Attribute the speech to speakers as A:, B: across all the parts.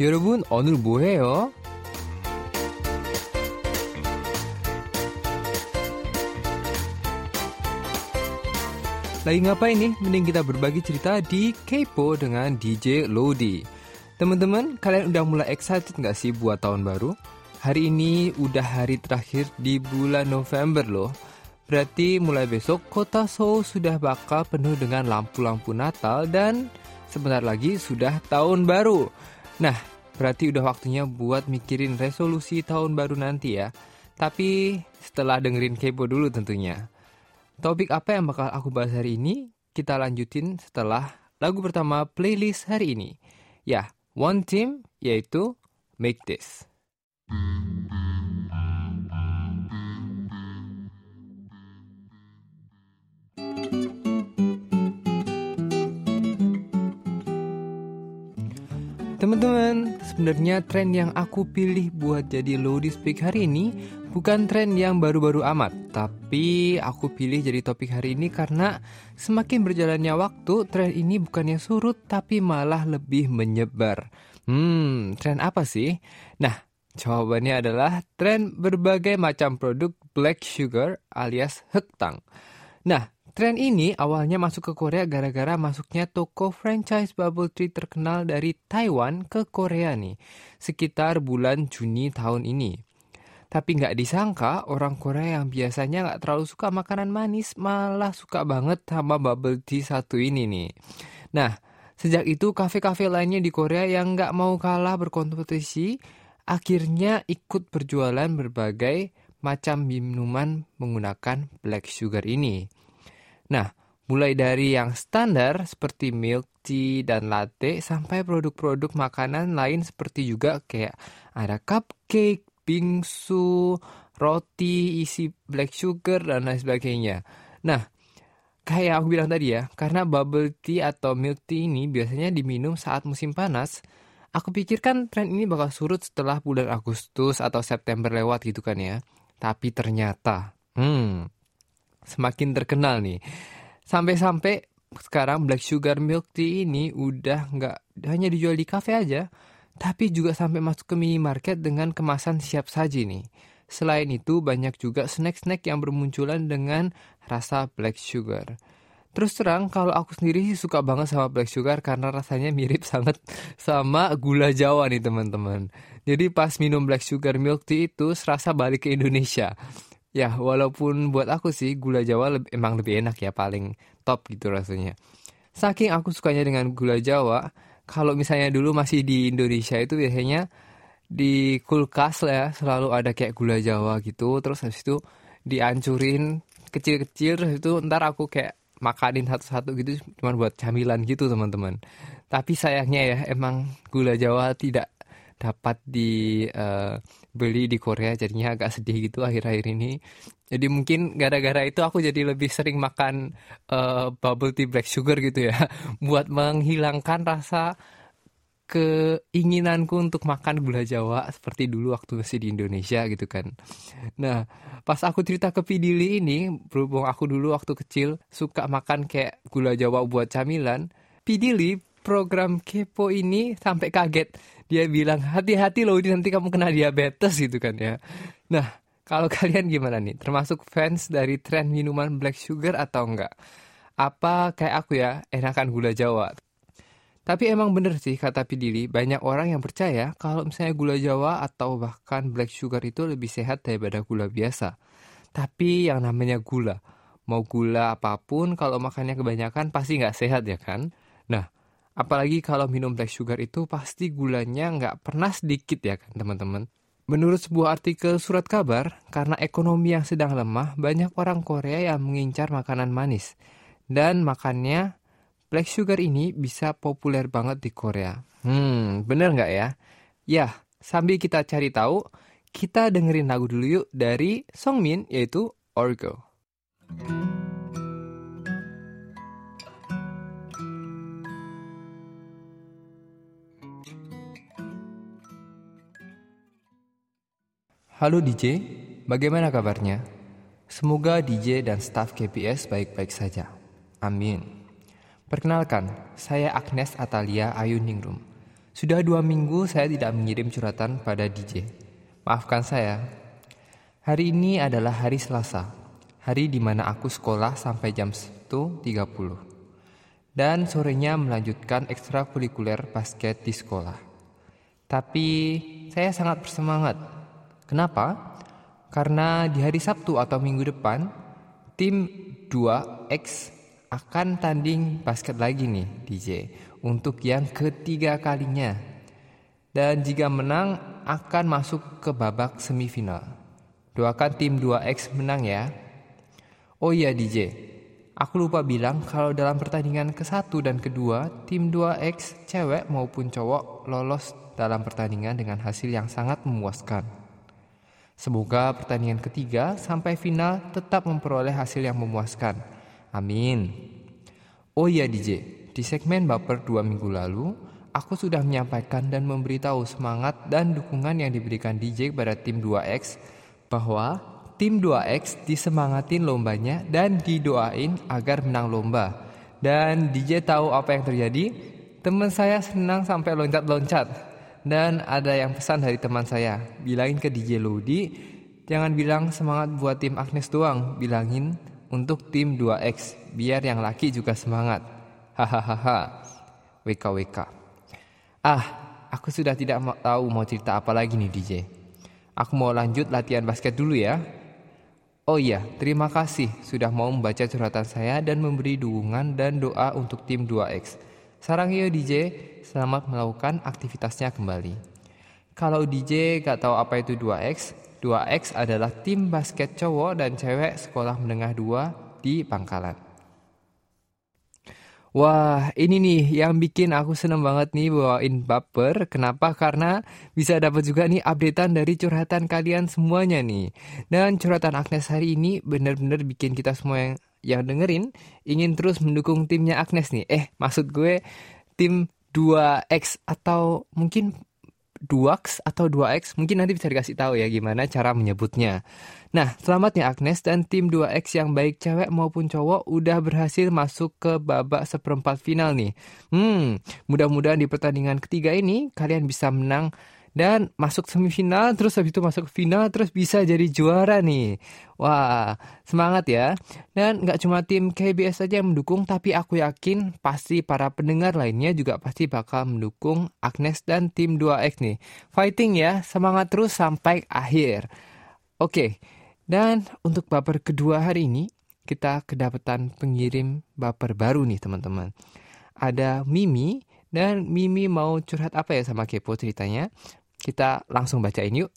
A: 여러분 오늘 뭐해요? Lagi ngapain nih? Mending kita berbagi cerita di Kepo dengan DJ Lodi. Teman-teman, kalian udah mulai excited nggak sih buat tahun baru? Hari ini udah hari terakhir di bulan November loh. Berarti mulai besok kota Seoul sudah bakal penuh dengan lampu-lampu Natal dan sebentar lagi sudah tahun baru. Nah, berarti udah waktunya buat mikirin resolusi tahun baru nanti ya. Tapi setelah dengerin Kepo dulu tentunya. Topik apa yang bakal aku bahas hari ini? Kita lanjutin setelah lagu pertama playlist hari ini. Ya, One Team yaitu Make This. Teman-teman, sebenarnya tren yang aku pilih buat jadi Lodi Speak hari ini bukan tren yang baru-baru amat, tapi aku pilih jadi topik hari ini karena semakin berjalannya waktu, tren ini bukannya surut tapi malah lebih menyebar. Hmm, tren apa sih? Nah, jawabannya adalah tren berbagai macam produk black sugar alias hektang. Nah, Tren ini awalnya masuk ke Korea gara-gara masuknya toko franchise bubble tea terkenal dari Taiwan ke Korea nih, sekitar bulan Juni tahun ini. Tapi nggak disangka orang Korea yang biasanya nggak terlalu suka makanan manis malah suka banget sama bubble tea satu ini nih. Nah, sejak itu kafe-kafe lainnya di Korea yang nggak mau kalah berkompetisi akhirnya ikut berjualan berbagai macam minuman menggunakan black sugar ini. Nah, mulai dari yang standar seperti milk tea dan latte sampai produk-produk makanan lain seperti juga kayak ada cupcake, bingsu, roti isi black sugar dan lain sebagainya. Nah, kayak aku bilang tadi ya, karena bubble tea atau milk tea ini biasanya diminum saat musim panas, aku pikirkan tren ini bakal surut setelah bulan Agustus atau September lewat gitu kan ya. Tapi ternyata, hmm, semakin terkenal nih. Sampai-sampai sekarang black sugar milk tea ini udah nggak hanya dijual di kafe aja, tapi juga sampai masuk ke minimarket dengan kemasan siap saji nih. Selain itu banyak juga snack-snack yang bermunculan dengan rasa black sugar. Terus terang kalau aku sendiri sih suka banget sama black sugar karena rasanya mirip sangat sama gula Jawa nih teman-teman. Jadi pas minum black sugar milk tea itu serasa balik ke Indonesia. Ya, walaupun buat aku sih gula Jawa lebih, emang lebih enak ya, paling top gitu rasanya. Saking aku sukanya dengan gula Jawa, kalau misalnya dulu masih di Indonesia itu biasanya di kulkas lah ya, selalu ada kayak gula Jawa gitu, terus habis itu diancurin kecil-kecil, terus itu ntar aku kayak makanin satu-satu gitu cuma buat camilan gitu teman-teman. Tapi sayangnya ya emang gula Jawa tidak dapat dibeli uh, di Korea jadinya agak sedih gitu akhir-akhir ini. Jadi mungkin gara-gara itu aku jadi lebih sering makan uh, bubble tea black sugar gitu ya. Buat menghilangkan rasa keinginanku untuk makan gula Jawa seperti dulu waktu masih di Indonesia gitu kan. Nah, pas aku cerita ke Pidili ini, berhubung aku dulu waktu kecil suka makan kayak gula Jawa buat camilan, Pidili program kepo ini sampai kaget dia bilang hati-hati loh ini nanti kamu kena diabetes gitu kan ya. Nah, kalau kalian gimana nih? Termasuk fans dari tren minuman black sugar atau enggak? Apa kayak aku ya, enakan gula Jawa? Tapi emang bener sih kata Pidili, banyak orang yang percaya kalau misalnya gula Jawa atau bahkan black sugar itu lebih sehat daripada gula biasa. Tapi yang namanya gula, mau gula apa pun kalau makannya kebanyakan pasti nggak sehat ya kan? Apalagi kalau minum black sugar itu pasti gulanya nggak pernah sedikit ya kan teman-teman. Menurut sebuah artikel surat kabar, karena ekonomi yang sedang lemah, banyak orang Korea yang mengincar makanan manis. Dan makannya black sugar ini bisa populer banget di Korea. Hmm, bener nggak ya? Ya, sambil kita cari tahu, kita dengerin lagu dulu yuk dari Songmin yaitu Orgo. Halo DJ, bagaimana kabarnya? Semoga DJ dan staf KPS baik-baik saja. Amin. Perkenalkan, saya Agnes Atalia Ayu Ningrum. Sudah dua minggu saya tidak mengirim curhatan pada DJ. Maafkan saya. Hari ini adalah hari Selasa, hari di mana aku sekolah sampai jam 1.30. Dan sorenya melanjutkan ekstrakurikuler basket di sekolah. Tapi saya sangat bersemangat. Kenapa? Karena di hari Sabtu atau minggu depan, tim 2X akan tanding basket lagi nih DJ untuk yang ketiga kalinya. Dan jika menang akan masuk ke babak semifinal. Doakan tim 2X menang ya. Oh iya DJ, aku lupa bilang kalau dalam pertandingan ke-1 dan kedua, tim 2X cewek maupun cowok lolos dalam pertandingan dengan hasil yang sangat memuaskan. Semoga pertandingan ketiga sampai final tetap memperoleh hasil yang memuaskan Amin. Oh iya DJ, di segmen Baper dua minggu lalu, aku sudah menyampaikan dan memberitahu semangat dan dukungan yang diberikan DJ kepada tim 2X bahwa tim 2X disemangatin lombanya dan didoain agar menang lomba. Dan DJ tahu apa yang terjadi? Teman saya senang sampai loncat-loncat. Dan ada yang pesan dari teman saya, bilangin ke DJ Lodi, jangan bilang semangat buat tim Agnes doang, bilangin untuk tim 2X biar yang laki juga semangat. Hahaha. WKWK. Ah, aku sudah tidak mau tahu mau cerita apa lagi nih DJ. Aku mau lanjut latihan basket dulu ya. Oh iya, terima kasih sudah mau membaca curhatan saya dan memberi dukungan dan doa untuk tim 2X. Sarang yo DJ, selamat melakukan aktivitasnya kembali. Kalau DJ gak tahu apa itu 2X, 2X adalah tim basket cowok dan cewek sekolah menengah 2 di Pangkalan. Wah, ini nih yang bikin aku seneng banget nih bawain baper. Kenapa? Karena bisa dapat juga nih updatean dari curhatan kalian semuanya nih. Dan curhatan Agnes hari ini bener-bener bikin kita semua yang, yang dengerin ingin terus mendukung timnya Agnes nih. Eh, maksud gue tim 2X atau mungkin 2X atau 2X mungkin nanti bisa dikasih tahu ya gimana cara menyebutnya. Nah, selamat ya Agnes dan tim 2X yang baik cewek maupun cowok udah berhasil masuk ke babak seperempat final nih. Hmm, mudah-mudahan di pertandingan ketiga ini kalian bisa menang dan masuk semifinal terus habis itu masuk final terus bisa jadi juara nih. Wah semangat ya. Dan nggak cuma tim KBS saja yang mendukung tapi aku yakin pasti para pendengar lainnya juga pasti bakal mendukung Agnes dan tim 2X nih. Fighting ya semangat terus sampai akhir. Oke dan untuk baper kedua hari ini kita kedapatan pengirim baper baru nih teman-teman. Ada Mimi dan Mimi mau curhat apa ya sama Kepo ceritanya? Kita langsung bacain yuk.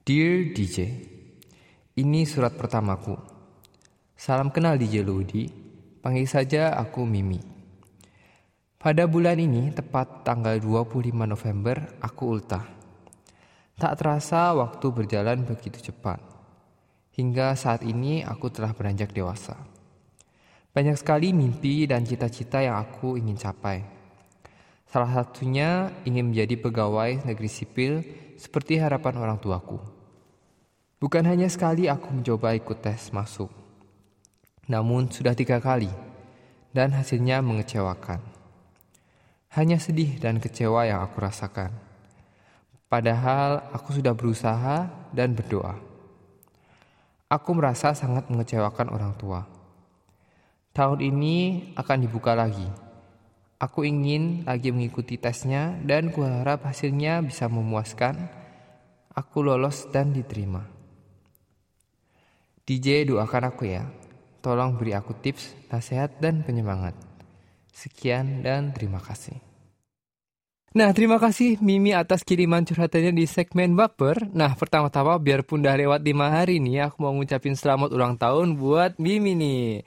A: Dear DJ, ini surat pertamaku. Salam kenal DJ Ludi, panggil saja aku Mimi. Pada bulan ini, tepat tanggal 25 November, aku ultah. Tak terasa waktu berjalan begitu cepat. Hingga saat ini aku telah beranjak dewasa. Banyak sekali mimpi dan cita-cita yang aku ingin capai. Salah satunya ingin menjadi pegawai negeri sipil seperti harapan orang tuaku. Bukan hanya sekali aku mencoba ikut tes masuk, namun sudah tiga kali, dan hasilnya mengecewakan. Hanya sedih dan kecewa yang aku rasakan. Padahal aku sudah berusaha dan berdoa. Aku merasa sangat mengecewakan orang tua. Tahun ini akan dibuka lagi Aku ingin lagi mengikuti tesnya dan kuharap hasilnya bisa memuaskan. Aku lolos dan diterima. DJ doakan aku ya. Tolong beri aku tips, nasihat, dan penyemangat. Sekian dan terima kasih. Nah, terima kasih Mimi atas kiriman curhatannya di segmen Baper. Nah, pertama-tama biarpun udah lewat 5 hari nih, aku mau ngucapin selamat ulang tahun buat Mimi nih.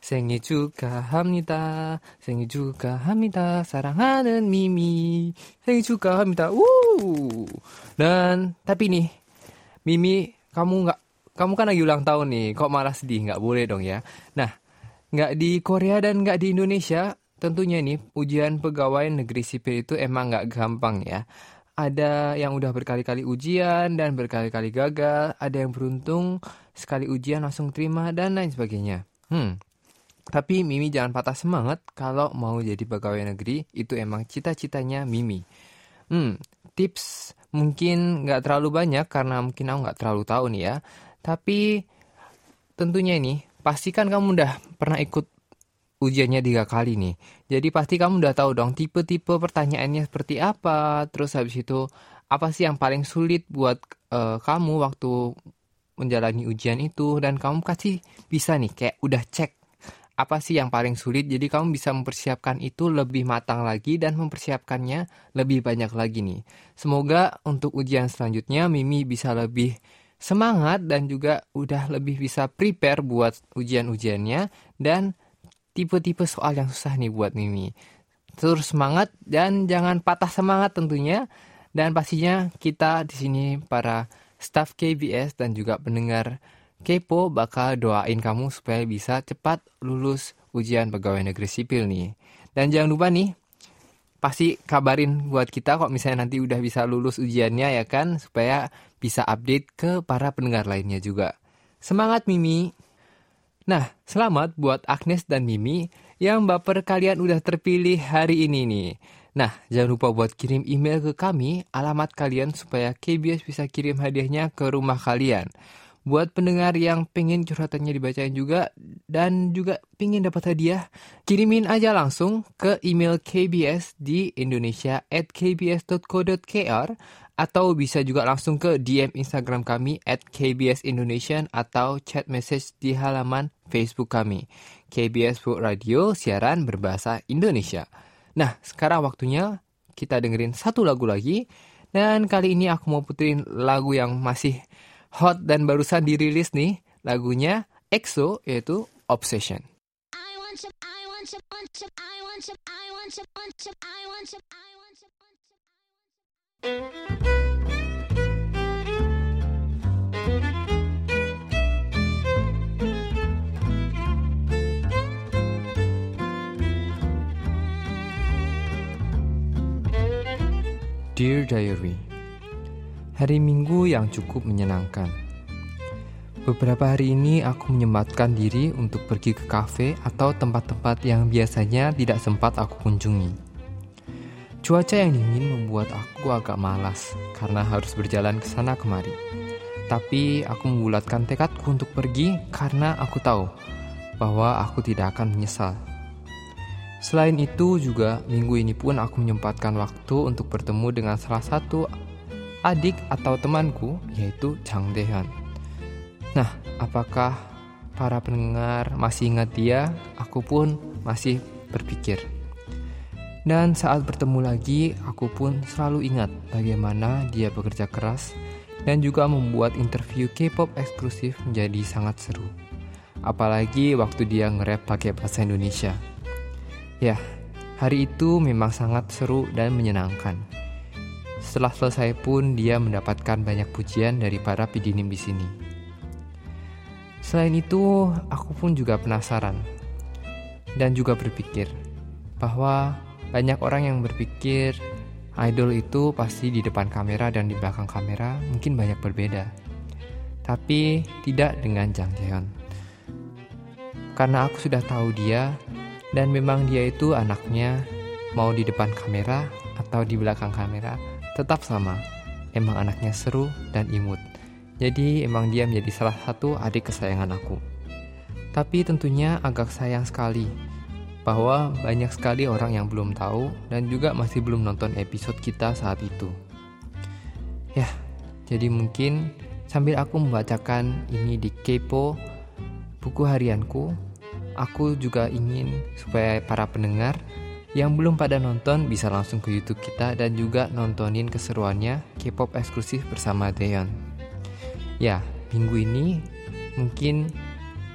A: 생일 축하합니다. 생일 축하합니다. 사랑하는 미미. 생일 축하합니다. 우. Dan tapi nih, Mimi, kamu nggak kamu kan lagi ulang tahun nih, kok malah sedih? Nggak boleh dong ya. Nah, nggak di Korea dan nggak di Indonesia, tentunya nih ujian pegawai negeri sipil itu emang nggak gampang ya. Ada yang udah berkali-kali ujian dan berkali-kali gagal, ada yang beruntung sekali ujian langsung terima dan lain sebagainya. Hmm. Tapi Mimi jangan patah semangat kalau mau jadi pegawai negeri, itu emang cita-citanya Mimi. Hmm, tips mungkin nggak terlalu banyak karena mungkin aku nggak terlalu tahu nih ya. Tapi tentunya ini, pastikan kamu udah pernah ikut ujiannya tiga kali nih. Jadi pasti kamu udah tahu dong tipe-tipe pertanyaannya seperti apa. Terus habis itu apa sih yang paling sulit buat uh, kamu waktu menjalani ujian itu dan kamu kasih bisa nih kayak udah cek apa sih yang paling sulit. Jadi kamu bisa mempersiapkan itu lebih matang lagi dan mempersiapkannya lebih banyak lagi nih. Semoga untuk ujian selanjutnya Mimi bisa lebih semangat dan juga udah lebih bisa prepare buat ujian-ujiannya dan tipe-tipe soal yang susah nih buat Mimi. Terus semangat dan jangan patah semangat tentunya. Dan pastinya kita di sini para staff KBS dan juga pendengar Kepo bakal doain kamu supaya bisa cepat lulus ujian pegawai negeri sipil nih. Dan jangan lupa nih, pasti kabarin buat kita kok misalnya nanti udah bisa lulus ujiannya ya kan, supaya bisa update ke para pendengar lainnya juga. Semangat Mimi! Nah, selamat buat Agnes dan Mimi yang baper kalian udah terpilih hari ini nih. Nah, jangan lupa buat kirim email ke kami, alamat kalian supaya KBS bisa kirim hadiahnya ke rumah kalian. Buat pendengar yang pengen curhatannya dibacain juga dan juga pengen dapat hadiah, kirimin aja langsung ke email KBS di indonesia at kbs.co.kr atau bisa juga langsung ke DM Instagram kami at KBS Indonesian atau chat message di halaman Facebook kami. KBS Radio, siaran berbahasa Indonesia. Nah, sekarang waktunya kita dengerin satu lagu lagi. Dan kali ini aku mau puterin lagu yang masih hot dan barusan dirilis nih lagunya EXO yaitu Obsession. Dear Diary Hari Minggu yang cukup menyenangkan. Beberapa hari ini aku menyempatkan diri untuk pergi ke kafe atau tempat-tempat yang biasanya tidak sempat aku kunjungi. Cuaca yang dingin membuat aku agak malas karena harus berjalan ke sana kemari. Tapi aku membulatkan tekadku untuk pergi karena aku tahu bahwa aku tidak akan menyesal. Selain itu juga minggu ini pun aku menyempatkan waktu untuk bertemu dengan salah satu adik atau temanku yaitu Chang Dehan. Nah, apakah para pendengar masih ingat dia? Aku pun masih berpikir. Dan saat bertemu lagi, aku pun selalu ingat bagaimana dia bekerja keras dan juga membuat interview K-pop eksklusif menjadi sangat seru. Apalagi waktu dia nge-rap pakai bahasa Indonesia. Ya, hari itu memang sangat seru dan menyenangkan. Setelah selesai pun dia mendapatkan banyak pujian dari para pidinim di sini. Selain itu, aku pun juga penasaran dan juga berpikir bahwa banyak orang yang berpikir idol itu pasti di depan kamera dan di belakang kamera mungkin banyak berbeda. Tapi tidak dengan Jang Jaehyun. Karena aku sudah tahu dia dan memang dia itu anaknya mau di depan kamera atau di belakang kamera tetap sama. Emang anaknya seru dan imut. Jadi emang dia menjadi salah satu adik kesayangan aku. Tapi tentunya agak sayang sekali bahwa banyak sekali orang yang belum tahu dan juga masih belum nonton episode kita saat itu. Ya, jadi mungkin sambil aku membacakan ini di Kepo buku harianku, aku juga ingin supaya para pendengar yang belum pada nonton bisa langsung ke YouTube kita dan juga nontonin keseruannya K-pop eksklusif bersama Daeon. Ya, minggu ini mungkin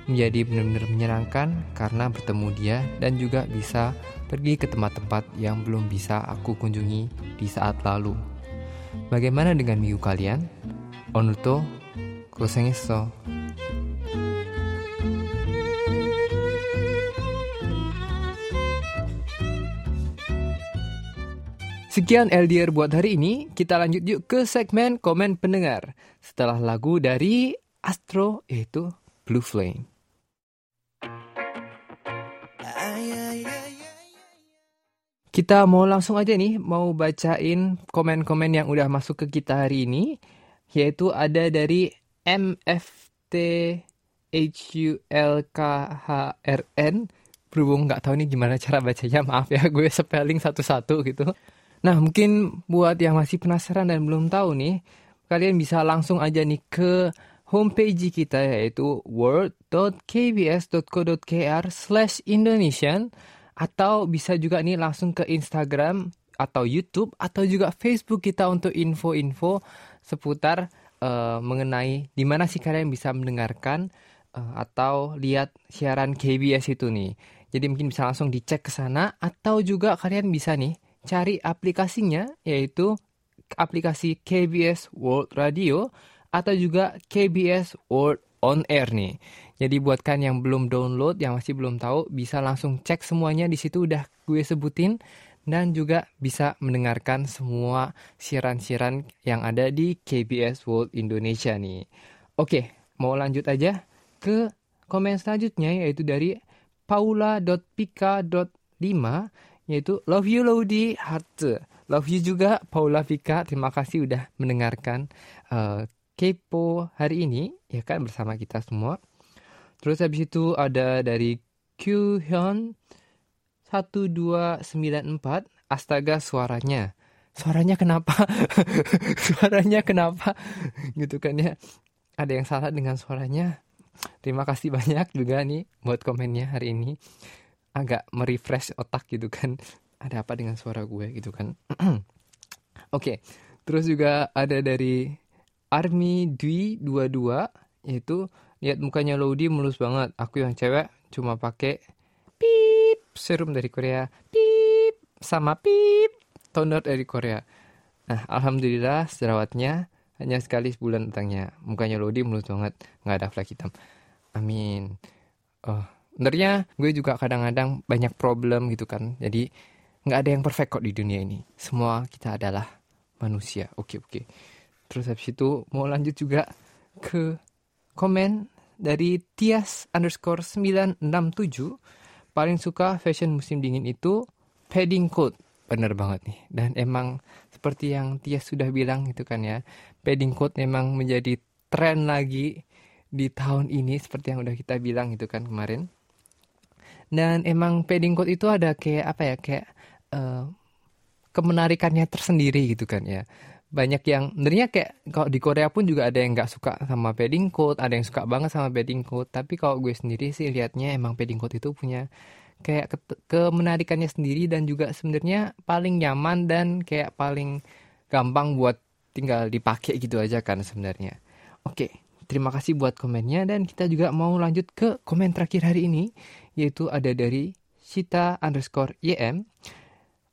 A: menjadi benar-benar menyenangkan karena bertemu dia dan juga bisa pergi ke tempat-tempat yang belum bisa aku kunjungi di saat lalu. Bagaimana dengan minggu kalian? Onuto, 고 Sekian LDR buat hari ini. Kita lanjut yuk ke segmen komen pendengar. Setelah lagu dari Astro yaitu Blue Flame. Kita mau langsung aja nih, mau bacain komen-komen yang udah masuk ke kita hari ini, yaitu ada dari MFT HULKHRN. Berhubung nggak tahu nih gimana cara bacanya, maaf ya gue spelling satu-satu gitu nah mungkin buat yang masih penasaran dan belum tahu nih kalian bisa langsung aja nih ke homepage kita yaitu word.kbs.co.kr slash indonesian atau bisa juga nih langsung ke Instagram atau YouTube atau juga Facebook kita untuk info-info seputar uh, mengenai di mana sih kalian bisa mendengarkan uh, atau lihat siaran KBS itu nih. Jadi mungkin bisa langsung dicek ke sana atau juga kalian bisa nih cari aplikasinya yaitu aplikasi KBS World Radio atau juga KBS World On Air nih. Jadi buat kan yang belum download, yang masih belum tahu, bisa langsung cek semuanya di situ udah gue sebutin dan juga bisa mendengarkan semua siaran-siaran yang ada di KBS World Indonesia nih. Oke, mau lanjut aja ke komen selanjutnya yaitu dari paula.pika.5 yaitu love you Lodi heart. Love you juga Paula Pika. Terima kasih udah mendengarkan uh, Kepo hari ini ya kan bersama kita semua. Terus habis itu ada dari Kyuhyun 1294 Astaga suaranya. Suaranya kenapa? suaranya kenapa? gitu kan ya. Ada yang salah dengan suaranya. Terima kasih banyak juga nih buat komennya hari ini. Agak merefresh otak gitu kan. Ada apa dengan suara gue gitu kan. Oke. okay. Terus juga ada dari Army Dwi 22 yaitu lihat mukanya Lodi mulus banget. Aku yang cewek cuma pakai pip serum dari Korea. Pip sama pip toner dari Korea. Nah, alhamdulillah jerawatnya hanya sekali sebulan datangnya. Mukanya Lodi mulus banget, nggak ada flek hitam. Amin. Oh, sebenarnya gue juga kadang-kadang banyak problem gitu kan. Jadi nggak ada yang perfect kok di dunia ini. Semua kita adalah manusia. Oke oke. Terus habis itu mau lanjut juga ke komen dari Tias underscore 967 paling suka fashion musim dingin itu padding coat bener banget nih dan emang seperti yang Tias sudah bilang gitu kan ya padding coat memang menjadi tren lagi di tahun ini seperti yang udah kita bilang gitu kan kemarin dan emang padding coat itu ada kayak apa ya kayak uh, kemenarikannya tersendiri gitu kan ya banyak yang sebenarnya kayak kalau di Korea pun juga ada yang nggak suka sama padding coat, ada yang suka banget sama padding coat. Tapi kalau gue sendiri sih liatnya emang padding coat itu punya kayak ke kemenarikannya sendiri dan juga sebenarnya paling nyaman dan kayak paling gampang buat tinggal dipakai gitu aja kan sebenarnya. Oke, terima kasih buat komennya dan kita juga mau lanjut ke komen terakhir hari ini yaitu ada dari Sita underscore YM.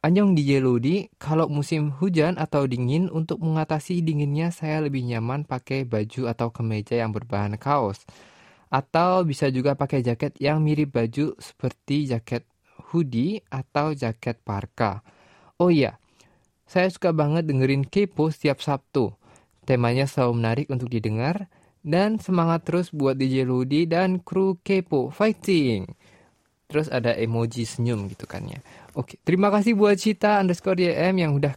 A: Anyong di Lodi, kalau musim hujan atau dingin, untuk mengatasi dinginnya saya lebih nyaman pakai baju atau kemeja yang berbahan kaos. Atau bisa juga pakai jaket yang mirip baju seperti jaket hoodie atau jaket parka. Oh iya, saya suka banget dengerin Kepo setiap Sabtu. Temanya selalu menarik untuk didengar. Dan semangat terus buat DJ Lodi dan kru Kepo Fighting. Terus ada emoji senyum gitu kan ya. Oke, terima kasih buat Cita underscore YM yang udah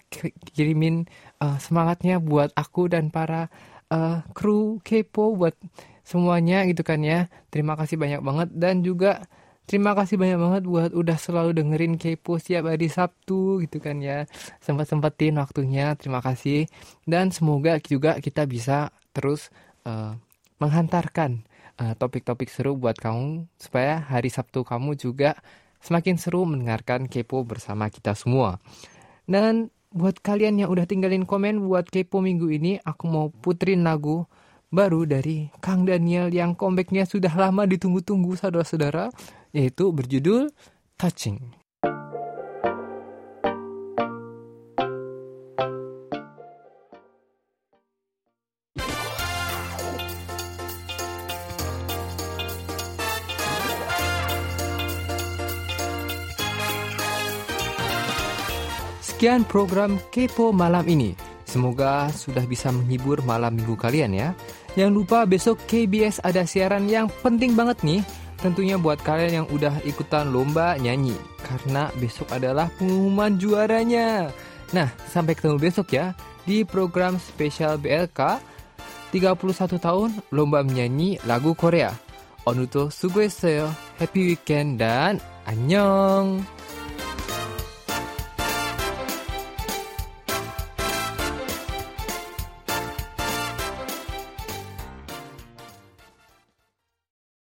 A: kirimin uh, semangatnya buat aku dan para uh, kru Kepo buat semuanya gitu kan ya. Terima kasih banyak banget dan juga terima kasih banyak banget buat udah selalu dengerin Kepo setiap hari Sabtu gitu kan ya. Sempat-sempetin waktunya, terima kasih. Dan semoga juga kita bisa terus uh, menghantarkan Eh, topik-topik uh, seru buat kamu supaya hari Sabtu kamu juga semakin seru mendengarkan Kepo bersama kita semua. Dan buat kalian yang udah tinggalin komen buat Kepo minggu ini, aku mau puterin lagu baru dari Kang Daniel yang comebacknya sudah lama ditunggu-tunggu saudara-saudara, yaitu berjudul Touching. Sekian program Kepo malam ini. Semoga sudah bisa menghibur malam minggu kalian ya. Jangan lupa besok KBS ada siaran yang penting banget nih. tentunya buat kalian yang udah ikutan lomba nyanyi karena besok adalah pengumuman juaranya. Nah, sampai ketemu besok ya di program spesial BLK 31 tahun lomba menyanyi lagu Korea. Onuto sugoeseo. Happy weekend dan annyeong.